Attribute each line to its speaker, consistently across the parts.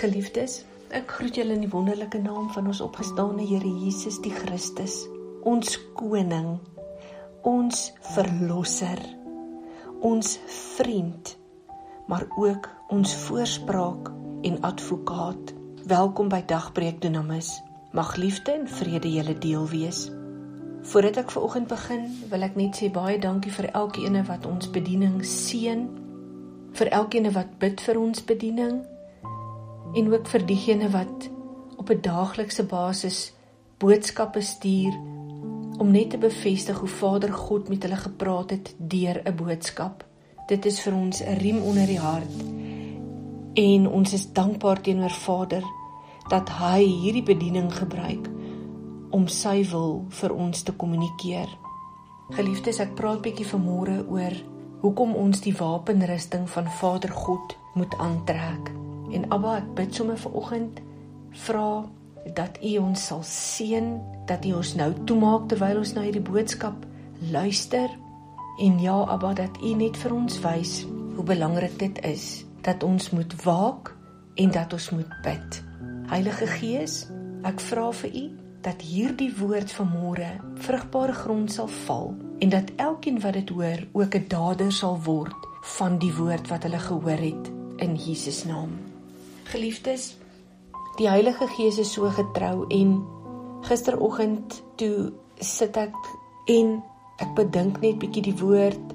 Speaker 1: Geliefdes, ek groet julle in die wonderlike naam van ons opgestane Here Jesus die Christus, ons koning, ons verlosser, ons vriend, maar ook ons voorspraak en advokaat. Welkom by Dagbreek Dunamis. Mag liefde en vrede julle deel wees. Voordat ek ver oggend begin, wil ek net sê baie dankie vir elkeen wat ons bediening seën, vir elkeen wat bid vir ons bediening en ook vir diegene wat op 'n daaglikse basis boodskappe stuur om net te bevestig hoe Vader God met hulle gepraat het deur 'n boodskap. Dit is vir ons 'n riem onder die hart. En ons is dankbaar teenoor Vader dat hy hierdie bediening gebruik om sy wil vir ons te kommunikeer. Geliefdes, ek praat bietjie vanmôre oor hoekom ons die wapenrusting van Vader God moet aantrek. En Abba, ek bid sommer vir oggend vra dat U ons sal seën, dat U ons nou toemaak terwyl ons na hierdie boodskap luister. En ja, Abba, dat U net vir ons wys hoe belangrik dit is dat ons moet waak en dat ons moet bid. Heilige Gees, ek vra vir U dat hierdie woord van môre vrugbare grond sal val en dat elkeen wat dit hoor ook 'n dader sal word van die woord wat hulle gehoor het in Jesus naam. Geliefdes, die Heilige Gees is so getrou en gisteroggend toe sit ek en ek bedink net bietjie die woord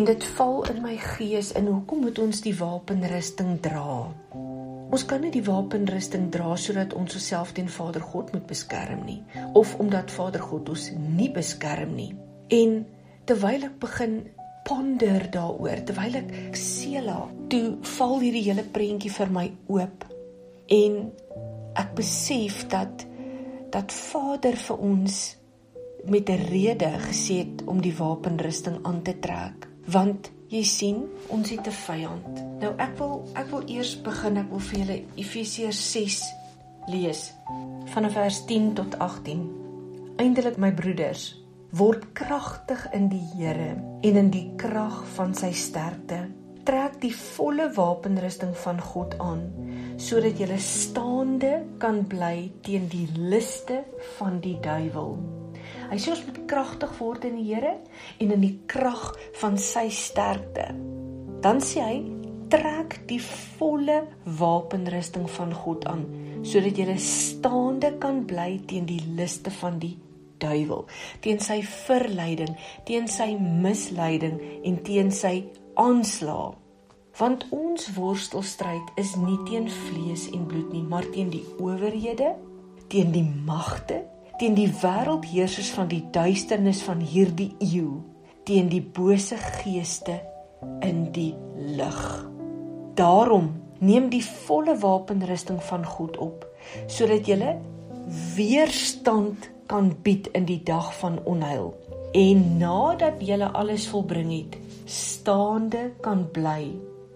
Speaker 1: en dit val in my gees in hoekom moet ons die wapenrusting dra? Ons kan nie die wapenrusting dra sodat ons osself teen Vader God moet beskerm nie of omdat Vader God ons nie beskerm nie. En terwyl ek begin ponder daaroor terwyl ek Sela toe val hierdie hele prentjie vir my oop. En ek besef dat dat Vader vir ons met 'n rede gesê het om die wapenrusting aan te trek. Want jy sien ons het 'n vyand. Nou ek wil ek wil eers begin ek wil vir julle Efesiërs 6 lees vanaf vers 10 tot 18 eindelik my broeders word kragtig in die Here en in die krag van sy sterkte. Trek die volle wapenrusting van God aan sodat jy staande kan bly teen die liste van die duiwel. Hy sê ons moet kragtig word in die Here en in die krag van sy sterkte. Dan sê hy trek die volle wapenrusting van God aan sodat jy staande kan bly teen die liste van die duiwel, teen sy verleiding, teen sy misleiding en teen sy aanslag. Want ons worstelstryd is nie teen vlees en bloed nie, maar teen die owerhede, teen die magte, teen die wêreldheersers van die duisternis van hierdie eeu, teen die bose geeste in die lig. Daarom neem die volle wapenrusting van God op sodat jy weerstand kan bied in die dag van onheil. En nadat jy alles volbring het staande kan bly.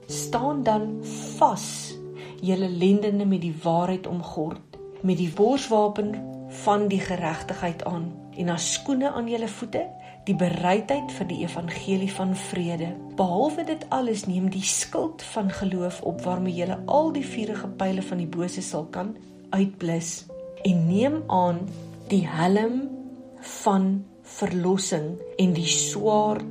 Speaker 1: Staan dan vas julle lendene met die waarheid omgord met die borswapen van die geregtigheid aan en as skoene aan julle voete die bereidheid vir die evangelie van vrede. Behalwe dit alles neem die skild van geloof op waarmee jy al die vuurige pile van die bose sal kan uitblus en neem aan die helm van verlossing en die swaard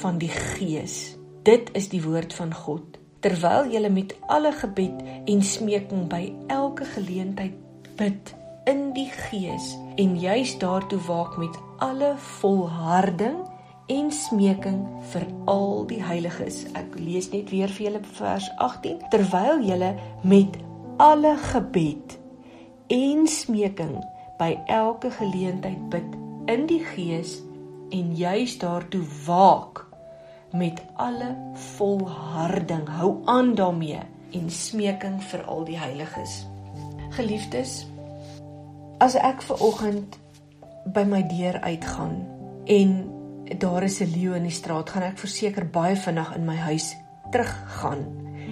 Speaker 1: van die gees. Dit is die woord van God. Terwyl jy met alle gebed en smeking by elke geleentheid bid in die gees en juis daartoe waak met alle volharding en smeking vir al die heiliges. Ek lees net weer vir julle vers 18. Terwyl jy met alle gebed en smeking by elke geleentheid bid in die gees en juis daartoe waak met alle volharding. Hou aan daarmee en smeking vir al die heiliges. Geliefdes as ek ver oggend by my deur uitgaan en daar is 'n leeu in die straat gaan ek verseker baie vinnig in my huis teruggaan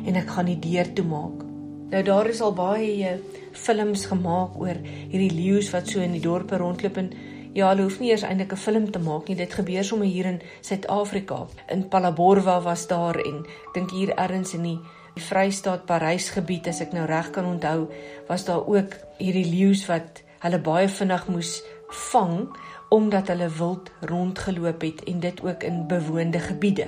Speaker 1: en ek gaan die deur toemaak Nou daar is al baie eh, films gemaak oor hierdie leeu's wat so in die dorpe rondloop en ja, hulle hoef nie eers eintlik 'n film te maak nie. Dit gebeur sommer hier in Suid-Afrika. In Palaborwa was daar en dink hier ergens in die die Vrystaat Parys gebied as ek nou reg kan onthou, was daar ook hierdie leeu's wat hulle baie vinnig moes vang omdat hulle wild rondgeloop het en dit ook in bewoonde gebiede.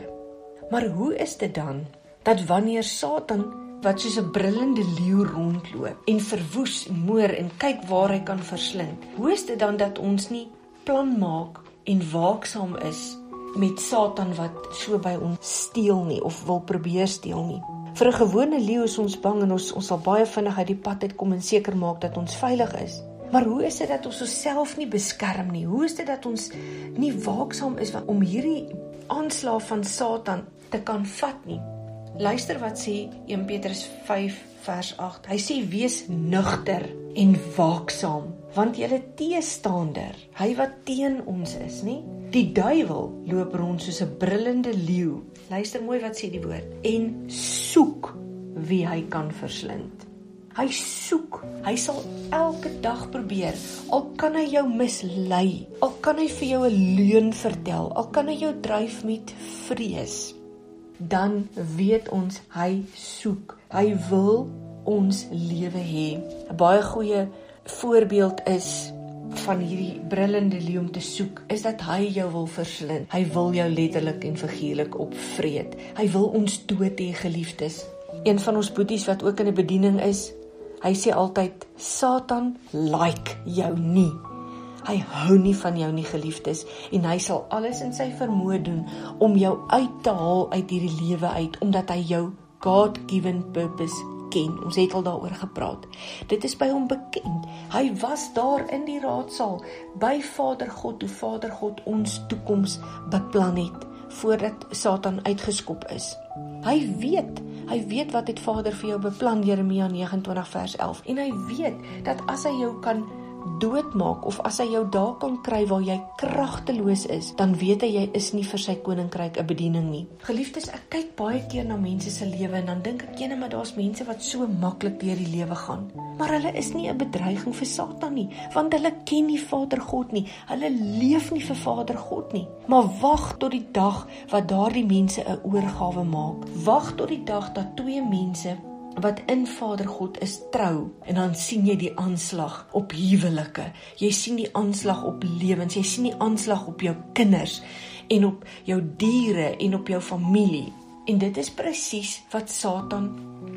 Speaker 1: Maar hoe is dit dan dat wanneer Satan wat soos 'n brullende leeu rondloop en verwoes, moor en kyk waar hy kan verslind, hoe is dit dan dat ons nie plan maak en waaksaam is met Satan wat so by ons steel nie of wil probeer steel nie? Vir 'n gewone leeu is ons bang en ons ons sal baie vinnig uit die pad uitkom en seker maak dat ons veilig is. Maar hoe is dit dat ons osself nie beskerm nie? Hoe is dit dat ons nie waaksaam is om hierdie aanslag van Satan te kan vat nie? Luister wat sê 1 Petrus 5 vers 8. Hy sê wees nugter en waaksaam, want julle teestander, hy wat teen ons is, nê? Die duiwel loop rond soos 'n brullende leeu. Luister mooi wat sê die woord en soek wie hy kan verslind. Hy soek. Hy sal elke dag probeer. Al kan hy jou mislei, al kan hy vir jou 'n leuen vertel, al kan hy jou dryf met vrees, dan weet ons hy soek. Hy wil ons lewe hê. 'n Baie goeie voorbeeld is van hierdie brullende leeu om te soek is dat hy jou wil verslind. Hy wil jou letterlik en figuurlik opvreet. Hy wil ons dood hê, geliefdes. Een van ons boeties wat ook in 'n bediening is, Hy sê altyd Satan like jou nie. Hy hou nie van jou nie geliefdes en hy sal alles in sy vermoë doen om jou uit te haal uit hierdie lewe uit omdat hy jou God-given purpose ken. Ons het al daaroor gepraat. Dit is by hom bekend. Hy was daar in die raadsaal by Vader God, hoe Vader God ons toekoms beplan het voordat Satan uitgeskop is. Hy weet, hy weet wat het Vader vir jou beplan Jeremia 29 vers 11 en hy weet dat as hy jou kan doodmaak of as hy jou daar kan kry waar jy kragteloos is, dan weet hy jy is nie vir sy koninkryk 'n bediening nie. Geliefdes, ek kyk baie keer na mense se lewe en dan dink ek ene maar daar's mense wat so maklik deur die lewe gaan. Maar hulle is nie 'n bedreiging vir Satan nie, want hulle ken nie Vader God nie. Hulle leef nie vir Vader God nie. Maar wag tot die dag wat daardie mense 'n oorgawe maak. Wag tot die dag dat twee mense wat in Vader God is trou en dan sien jy die aanslag op huwelike. Jy sien die aanslag op lewens. Jy sien die aanslag op jou kinders en op jou diere en op jou familie. En dit is presies wat Satan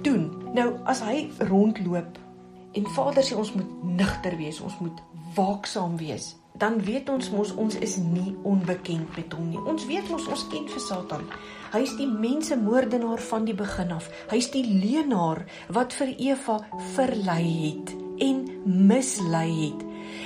Speaker 1: doen. Nou as hy rondloop en Vader sê ons moet nugter wees, ons moet waaksaam wees dan weet ons mos ons is nie onbekend met hom nie. Ons weet mos ons ken vir Satan. Hy's die mense moordenaar van die begin af. Hy's die leenaar wat vir Eva verlei het en mislei het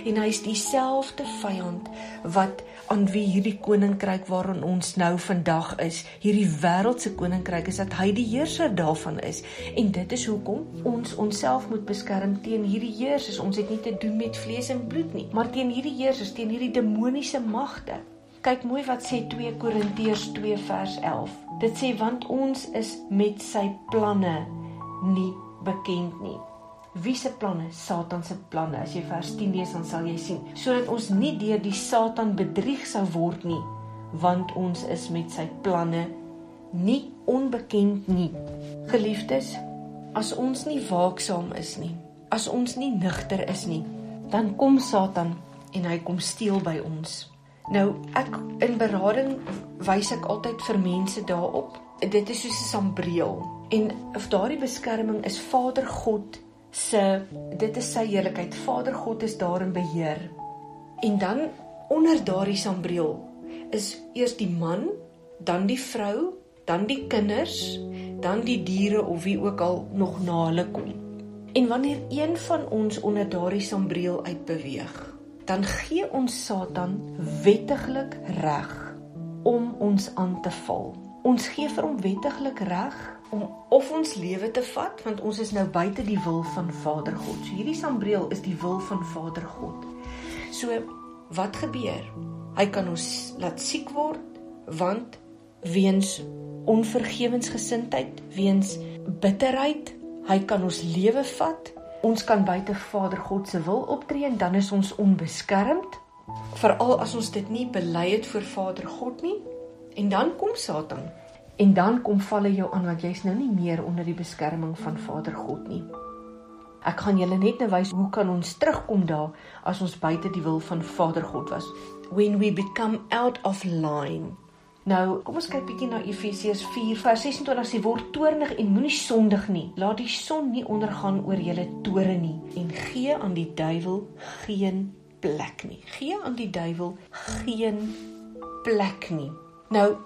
Speaker 1: en hy's dieselfde vyand wat aan wie hierdie koninkryk waarin ons nou vandag is, hierdie wêreldse koninkryk is dat hy die heerser daarvan is. En dit is hoekom ons onsself moet beskerm teen hierdie heersers. Ons het nie te doen met vlees en bloed nie, maar teen hierdie heersers, teen hierdie demoniese magte. Kyk mooi wat sê 2 Korintiërs 2 vers 11. Dit sê want ons is met sy planne nie bekend nie. Wie se planne? Satan se planne. As jy vers 10 lees dan sal jy sien, sodat ons nie deur die Satan bedrieg sou word nie, want ons is met sy planne nie onbekend nie. Geliefdes, as ons nie waaksaam is nie, as ons nie nugter is nie, dan kom Satan en hy kom steel by ons. Nou, ek in berading wys ek altyd vir mense daarop. Dit is soos 'n sambreel. En of daardie beskerming is Vader God se dit is sy heiligheid. Vader God is daar in beheer. En dan onder daardie sambreel is eers die man, dan die vrou, dan die kinders, dan die diere of wie ook al nog na hulle kom. En wanneer een van ons onder daardie sambreel uitbeweeg, dan gee ons Satan wettiglik reg om ons aan te val. Ons gee vir hom wettiglik reg om of ons lewe te vat want ons is nou buite die wil van Vader God. So hierdie sambreel is die wil van Vader God. So wat gebeur? Hy kan ons laat siek word want weens onvergewensgesindheid, weens bitterheid, hy kan ons lewe vat. Ons kan buite Vader God se wil optree en dan is ons onbeskermd. Veral as ons dit nie bely het voor Vader God nie. En dan kom Satan En dan kom valle jou aan want jy's nou nie meer onder die beskerming van Vader God nie. Ek gaan julle net nou wys hoe kan ons terugkom daar as ons buite die wil van Vader God was. When we become out of line. Nou, kom ons kyk bietjie na Efesiërs 4:26 sê word toornig en moenie sondig nie. Laat die son nie ondergaan oor julle tore nie en gee aan die duiwel geen plek nie. Gee aan die duiwel geen plek nie. Nou,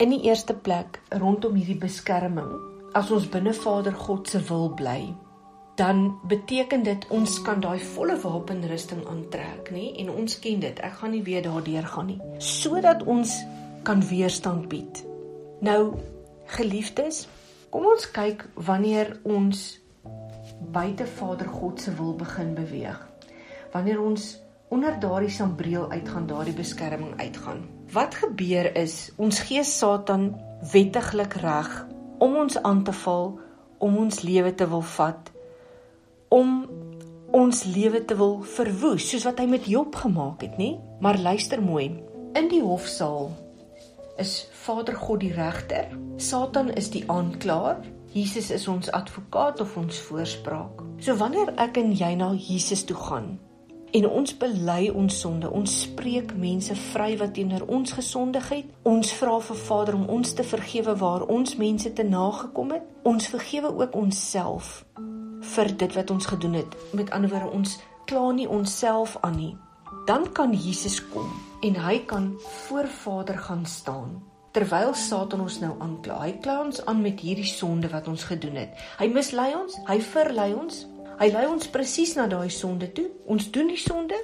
Speaker 1: in die eerste plek rondom hierdie beskerming, as ons binne Vader God se wil bly, dan beteken dit ons kan daai volle wapenrusting aantrek, nê? En ons ken dit. Ek gaan nie weer daardeur gaan nie. Sodat ons kan weerstand bied. Nou, geliefdes, kom ons kyk wanneer ons buite Vader God se wil begin beweeg. Wanneer ons onder daardie sambreel uitgaan, daardie beskerming uitgaan. Wat gebeur is ons gee Satan wettiglik reg om ons aan te val, om ons lewe te wil vat om ons lewe te wil verwoes soos wat hy met Job gemaak het, nê? Maar luister mooi. In die hofsaal is Vader God die regter, Satan is die aanklaer, Jesus is ons advokaat of ons voorspraak. So wanneer ek en jy na Jesus toe gaan en ons bely ons sonde, ons spreek mense vry wat teenoor ons gesondig het, ons vra vir Vader om ons te vergewe waar ons mense te nagekom het, ons vergewe ook onsself vir dit wat ons gedoen het. Met ander woorde, ons kla nie onsself aan nie. Dan kan Jesus kom en hy kan voor Vader gaan staan. Terwyl Satan ons nou aankla, hy kla ons aan met hierdie sonde wat ons gedoen het. Hy mislei ons, hy verlei ons. Hy lei ons presies na daai sonde toe. Ons doen die sonde,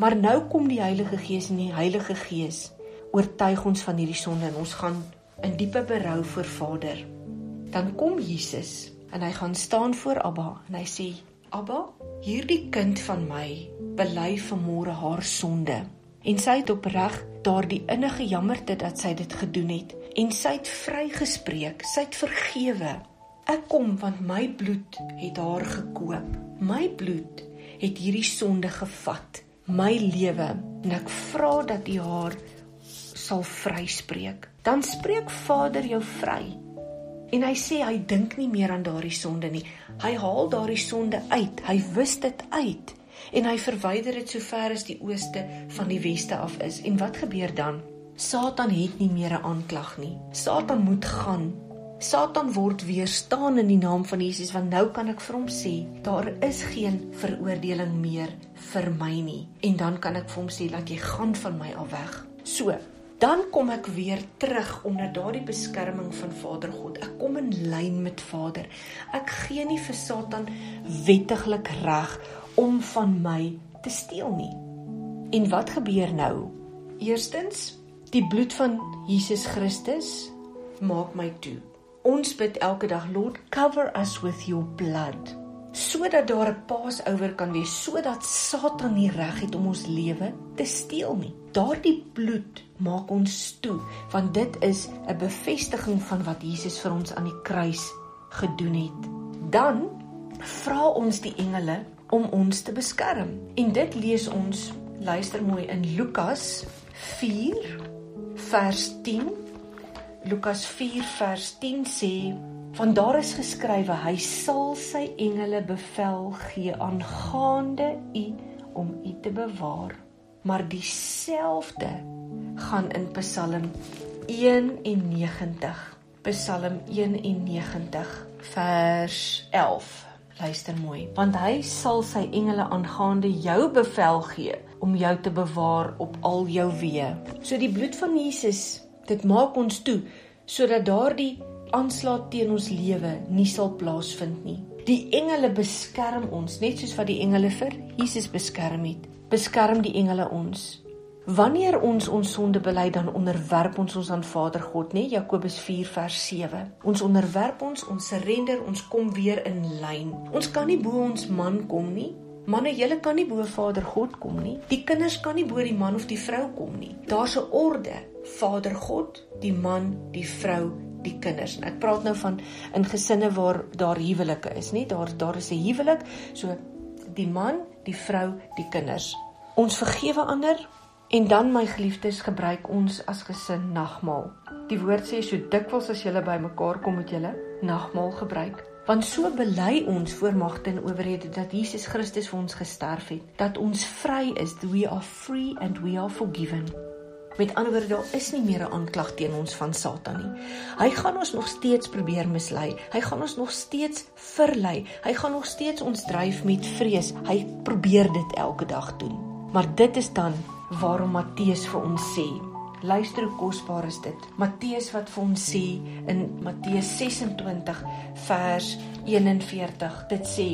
Speaker 1: maar nou kom die Heilige Gees en die Heilige Gees oortuig ons van hierdie sonde en ons gaan in diepe berou voor Vader. Dan kom Jesus en hy gaan staan voor Abba en hy sê Abba hierdie kind van my bely vanmôre haar sonde en sy het opreg daardie innige jammerte dat sy dit gedoen het en sy het vrygespreek sy het vergewe ek kom want my bloed het haar gekoop my bloed het hierdie sonde gevat my lewe en ek vra dat u haar sal vryspreek dan spreek Vader jou vry En hy sê hy dink nie meer aan daardie sonde nie. Hy haal daardie sonde uit. Hy wis dit uit en hy verwyder dit so ver as die ooste van die weste af is. En wat gebeur dan? Satan het nie meer 'n aanklag nie. Satan moet gaan. Satan word weerstaan in die naam van Jesus want nou kan ek vir hom sê daar is geen veroordeling meer vir my nie. En dan kan ek vir hom sê dat jy gaan van my af weg. So, dan kom ek weer terug onder daardie beskerming van Vader God. Ek kom in lyn met Vader. Ek gee nie vir Satan wettiglik reg om van my te steel nie. En wat gebeur nou? Eerstens, die bloed van Jesus Christus maak my toe. Ons bid elke dag, Lord, cover us with your blood sodat daar 'n Pasover kan wees sodat Satan nie reg het om ons lewe te steel nie. Daardie bloed maak ons toe want dit is 'n bevestiging van wat Jesus vir ons aan die kruis gedoen het. Dan vra ons die engele om ons te beskerm. En dit lees ons luister mooi in Lukas 4 vers 10. Lukas 4 vers 10 sê Want daar is geskrywe hy sal sy engele bevel gee aangaande u om u te bewaar. Maar dieselfde gaan in Psalm 91. Psalm 91 vers 11. Luister mooi. Want hy sal sy engele aangaande jou bevel gee om jou te bewaar op al jou weë. So die bloed van Jesus, dit maak ons toe sodat daardie aanslag teen ons lewe nie sal plaasvind nie. Die engele beskerm ons, net soos wat die engele vir Jesus beskerm het. Beskerm die engele ons. Wanneer ons ons sonde bely, dan onderwerp ons ons aan Vader God, né? Jakobus 4 vers 7. Ons onderwerp ons, ons surrender, ons kom weer in lyn. Ons kan nie bo ons man kom nie. Manne, julle kan nie bo Vader God kom nie. Die kinders kan nie bo die man of die vrou kom nie. Daar's 'n orde. Vader God, die man, die vrou die kinders. En ek praat nou van in gesinne waar daar huwelike is, nie? Daar daar is 'n huwelik, so die man, die vrou, die kinders. Ons vergewe ander, En dan my geliefdes, gebruik ons as gesin nagmaal. Die woord sê so dikwels as julle bymekaar kom met julle nagmaal gebruik. Want so bely ons voor magte en owerhede dat Jesus Christus vir ons gesterf het, dat ons vry is, we are free and we are forgiven. Met ander woorde, daar is nie meer 'n aanklag teen ons van Satan nie. Hy gaan ons nog steeds probeer mislei. Hy gaan ons nog steeds verlei. Hy gaan nog steeds ons dryf met vrees. Hy probeer dit elke dag doen. Maar dit is dan waarom Matteus vir ons sê, luister hoe kosbaar is dit. Matteus wat vir ons sê in Matteus 26 vers 41, dit sê: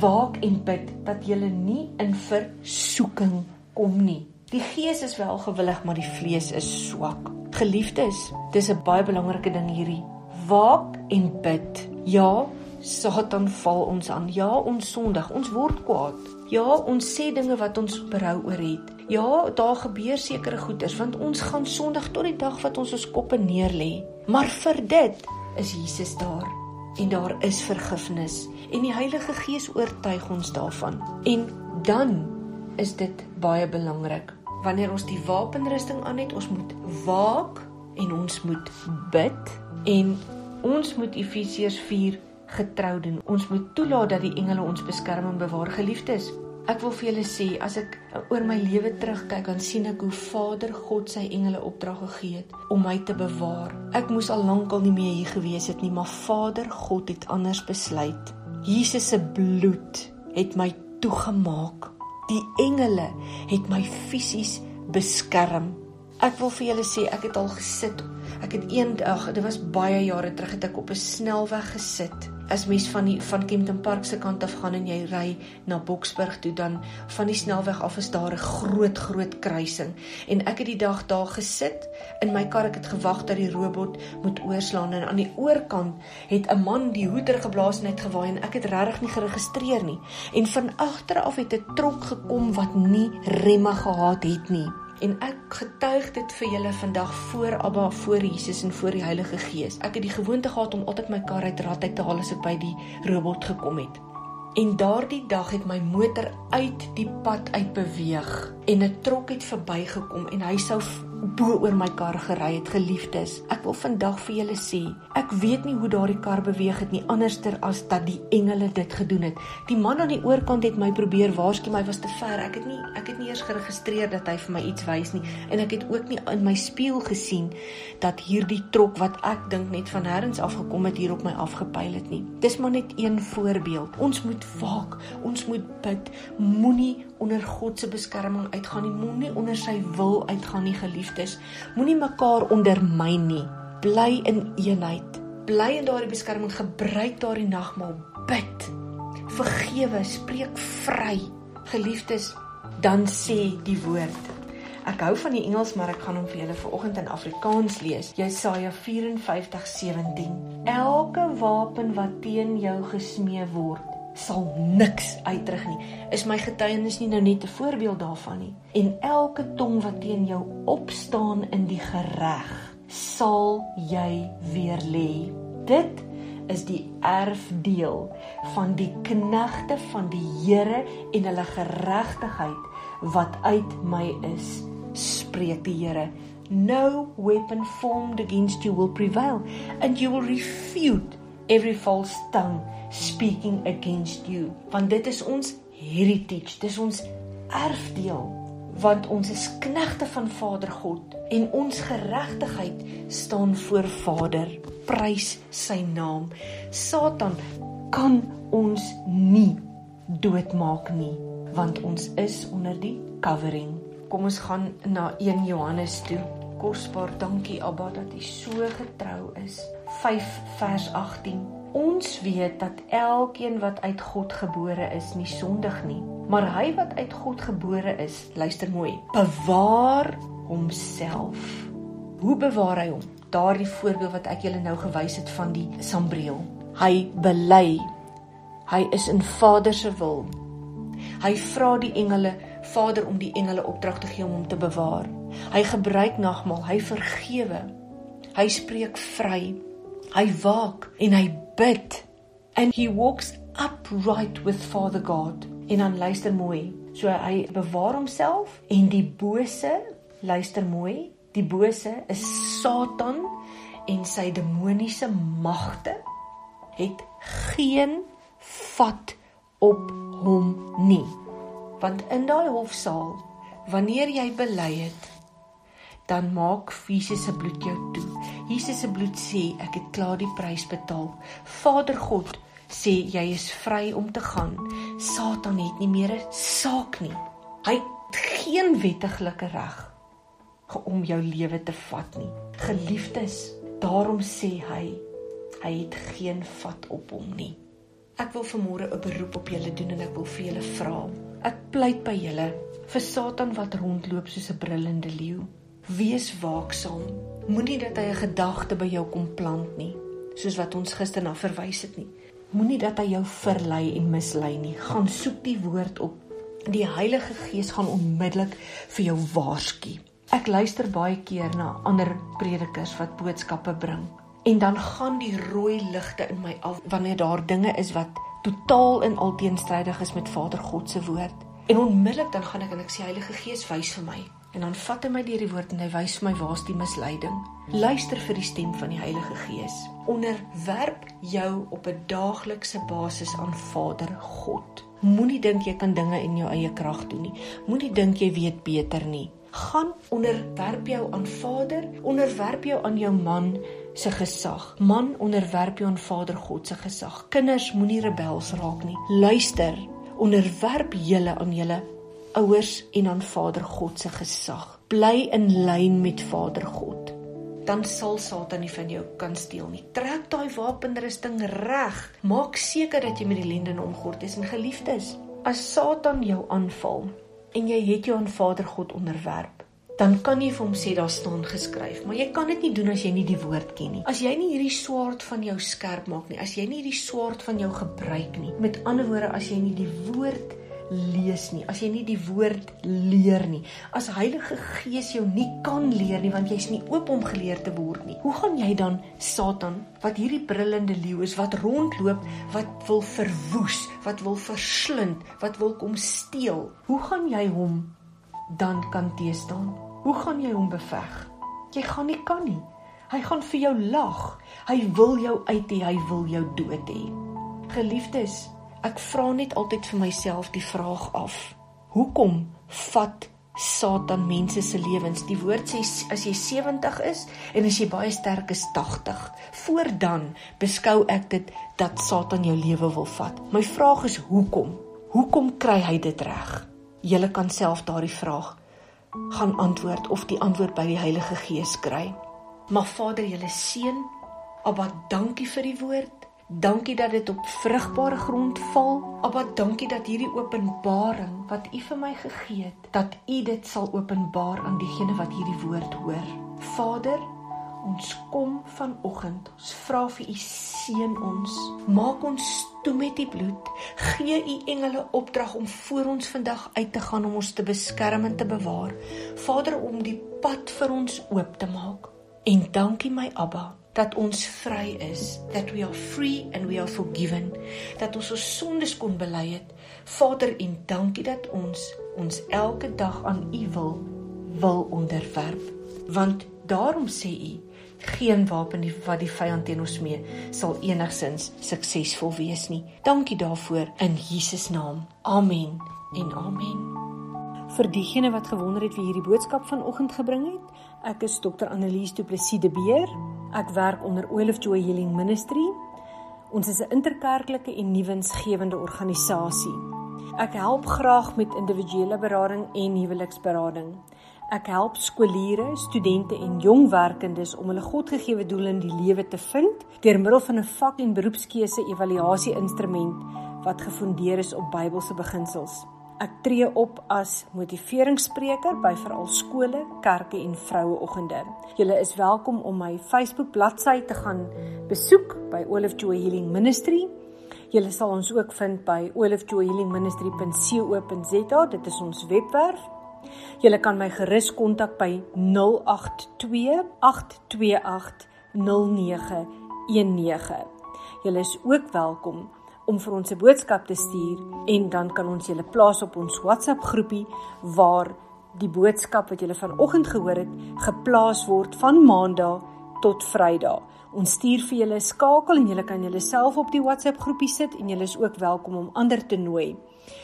Speaker 1: Waak en bid dat jy nie in versoeking kom nie. Die gees is wel gewillig, maar die vlees is swak. Geliefdes, dis 'n baie belangrike ding hierdie. Waak en bid. Ja, Satan val ons aan. Ja, ons sondig. Ons word kwaad. Ja, ons sê dinge wat ons berou oor het. Ja, daar gebeur sekere goeders want ons gaan sondig tot die dag wat ons ons koppe neerlê. Maar vir dit is Jesus daar en daar is vergifnis en die Heilige Gees oortuig ons daarvan. En dan is dit baie belangrik wanneer ons die wapenrusting aan het, ons moet waak en ons moet bid en ons moet Efesiërs 4 getrou doen. Ons moet toelaat dat die engele ons beskerm en bewaar. Geliefdes, ek wil vir julle sê as ek oor my lewe terugkyk, dan sien ek hoe Vader God sy engele opdrag gegee het om my te bewaar. Ek moes al lankal nie meer hier gewees het nie, maar Vader God het anders besluit. Jesus se bloed het my toegemaak Die engele het my fisies beskerm. Ek wil vir julle sê ek het al gesit. Ek het eendag, dit was baie jare terug het ek op 'n snelweg gesit as mens van die van Kempton Park se kant af gaan en jy ry na Boksburg toe dan van die snelweg af is daar 'n groot groot kruising. En ek het die dag daar gesit in my kar ek het gewag dat die robot moet oorslaan. En aan die oorkant het 'n man die hoeder geblaas en het gewaai en ek het regtig nie geregistreer nie. En van agter af het 'n trok gekom wat nie remme gehad het nie En ek getuig dit vir julle vandag voor Abba, voor Jesus en voor die Heilige Gees. Ek het die gewoonte gehad om altyd my kar uit raad uit te haal as ek by die robot gekom het. En daardie dag het my motor uit die pad uit beweeg en 'n trok het verbygekom en hy sou bo oor my kar gery het geliefdes. Ek wil vandag vir julle sê, ek weet nie hoe daardie kar beweeg het nie anderster as dat die engele dit gedoen het. Die man aan die oorkant het my probeer waarsku, my was te ver. Ek het nie ek het nie eers geregistreer dat hy vir my iets wys nie en ek het ook nie in my spieël gesien dat hierdie trok wat ek dink net van nêrens af gekom het hier op my afgepyl het nie. Dis maar net een voorbeeld. Ons moet waak, ons moet bid. Moenie onder God se beskerming uitgaan nie. Moenie onder sy wil uitgaan nie, geliefdes. Moenie mekaar ondermyn nie. Bly in eenheid. Bly in daardie beskerming. Gebruik daardie nagmaal. Bid. Vergewe, spreek vry. Geliefdes, dan sê die woord. Ek hou van die Engels, maar ek gaan hom vir julle vanoggend in Afrikaans lees. Jesaja 54:17. Elke wapen wat teen jou gesmee word, sal niks uitrig nie. Is my getuienis nie nou net 'n voorbeeld daarvan nie? En elke tong wat teen jou opstaan in die gereg, sal jy weer lê. Dit is die erfdeel van die knegte van die Here en hulle geregtigheid wat uit my is, spreek die Here. No weapon formed against you will prevail and you will refute every false tongue speaking against you. Want dit is ons heritage dis ons erfdeel want ons is knegte van Vader God en ons geregtigheid staan voor Vader. Prys sy naam. Satan kan ons nie doodmaak nie want ons is onder die covering. Kom ons gaan na 1 Johannes toe. Kosbaar dankie Abba dat u so getrou is. 5 vers 18 Ons weet dat elkeen wat uit God gebore is, nie sondig nie, maar hy wat uit God gebore is, luister mooi, bewaar homself. Hoe bewaar hy hom? Daardie voorbeeld wat ek julle nou gewys het van die sambreel. Hy bely. Hy is in Vader se wil. Hy vra die engele, Vader om die engele opdrag te gee om hom te bewaar. Hy gebruik nagmaal, hy vergewe. Hy spreek vry. Hy waak en hy bid and he walks upright with Father God. En dan luister mooi. So hy bewaar homself en die bose, luister mooi, die bose is Satan en sy demoniese magte het geen vat op hom nie. Want in daai hofsaal, wanneer jy bely het, dan maak Jesus se bloed jou toe. Jesus se bloed sê ek het klaar die prys betaal. Vader God sê jy is vry om te gaan. Satan het nie meer 'n saak nie. Hy het geen wettiglike reg om jou lewe te vat nie. Geliefdes, daarom sê hy hy het geen vat op hom nie. Ek wil vanmôre 'n beroep op julle doen en ek wil vir julle vra. Ek pleit by julle vir Satan wat rondloop soos 'n brullende leeu. Wees waaksaam. Moenie dat hy 'n gedagte by jou kom plant nie, soos wat ons gister na verwys het nie. Moenie dat hy jou verlei en mislei nie. Gaan soek die woord op. Die Heilige Gees gaan onmiddellik vir jou waarsku. Ek luister baie keer na ander predikers wat boodskappe bring en dan gaan die rooi ligte in my af wanneer daar dinge is wat totaal en al teenstrydig is met Vader God se woord. En onmiddellik dan gaan ek en ek sê Heilige Gees wys vir my. En dan vat hy my deur die woord en hy wys my waar's die misleiding. Luister vir die stem van die Heilige Gees. Onderwerp jou op 'n daaglikse basis aan Vader God. Moenie dink jy kan dinge in jou eie krag doen nie. Moenie dink jy weet beter nie. Gaan onderwerp jou aan Vader, onderwerp jou aan jou man, se gesag. Man onderwerp jou aan Vader God se gesag. Kinders moenie rebels raak nie. Luister, onderwerp julle aan julle ouers en aan Vader God se gesag. Bly in lyn met Vader God. Dan sal Satan nie van jou kan steel nie. Trek daai wapenrusting reg. Maak seker dat jy met die lende omgord is en geliefdes. As Satan jou aanval en jy het jou aan Vader God onderwerp, dan kan jy vir hom sê daar staan geskryf, maar jy kan dit nie doen as jy nie die woord ken nie. As jy nie hierdie swaard van jou skerp maak nie, as jy nie hierdie swaard van jou gebruik nie. Met ander woorde, as jy nie die woord lees nie, as jy nie die woord leer nie, as Heilige Gees jou nie kan leer nie want jy's nie oop om geleer te word nie. Hoe gaan jy dan Satan wat hierdie brullende leeu is wat rondloop, wat wil verwoes, wat wil verslind, wat wil kom steel? Hoe gaan jy hom dan kan teestaan? Hoe gaan jy hom beveg? Jy gaan nie kan nie. Hy gaan vir jou lag. Hy wil jou uit hê, hy wil jou dood hê. Geliefdes, ek vra net altyd vir myself die vraag af. Hoekom vat Satan mense se lewens? Die woord sê as jy 70 is en as jy baie sterk is 80. Voor dan beskou ek dit dat Satan jou lewe wil vat. My vraag is hoekom? Hoekom kry hy dit reg? Julle kan self daardie vraag gaan antwoord of die antwoord by die Heilige Gees kry. Mag Vader julle seën. Abba, dankie vir die woord. Dankie dat dit op vrugbare grond val. Abba, dankie dat hierdie openbaring wat U vir my gegee het, dat U dit sal openbaar aan diegene wat hierdie woord hoor. Vader, ons kom vanoggend. Ons vra vir U seën ons. Maak ons toe met die bloed. Gee u engele opdrag om voor ons vandag uit te gaan om ons te beskerm en te bewaar. Vader om die pad vir ons oop te maak. En dankie my Abba dat ons vry is, that we are free and we are forgiven, dat ons ons sondes kon bely het. Vader, en dankie dat ons ons elke dag aan U wil wil onderwerp. Want daarom sê U, geen wapen wat die vyand teen ons mee sal enigsins suksesvol wees nie. Dankie daarvoor in Jesus naam. Amen en amen.
Speaker 2: Vir diegene wat gewonder het wie hierdie boodskap vanoggend gebring het, ek is Dr. Annelies Du Plessis de Beer. Ek werk onder Olive Joy Healing Ministry. Ons is 'n interkerklike en nuwensgewende organisasie. Ek help graag met individuele berading en huweliksberading. Ek help skooliere, studente en jong werkendes om hulle Godgegewe doel in die lewe te vind deur middel van 'n vak- en beroepskeuse evaluasie-instrument wat gefondeer is op Bybelse beginsels. Ek tree op as motiveringsspreker by veral skole, kerke en vroueoggende. Julle is welkom om my Facebook bladsy te gaan besoek by Olive Joy Healing Ministry. Julle sal ons ook vind by olivejoyhealingministry.co.za. Dit is ons webwerf Julle kan my gerus kontak by 082 828 0919. Julle is ook welkom om vir ons 'n boodskap te stuur en dan kan ons julle plaas op ons WhatsApp groepie waar die boodskap wat julle vanoggend gehoor het geplaas word van Maandag tot Vrydag. Ons stuur vir julle 'n skakel en julle kan julle self op die WhatsApp groepie sit en julle is ook welkom om ander te nooi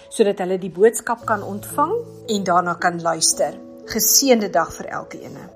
Speaker 2: sodat hulle die boodskap kan ontvang en daarna kan luister. Geseënde dag vir elkeen.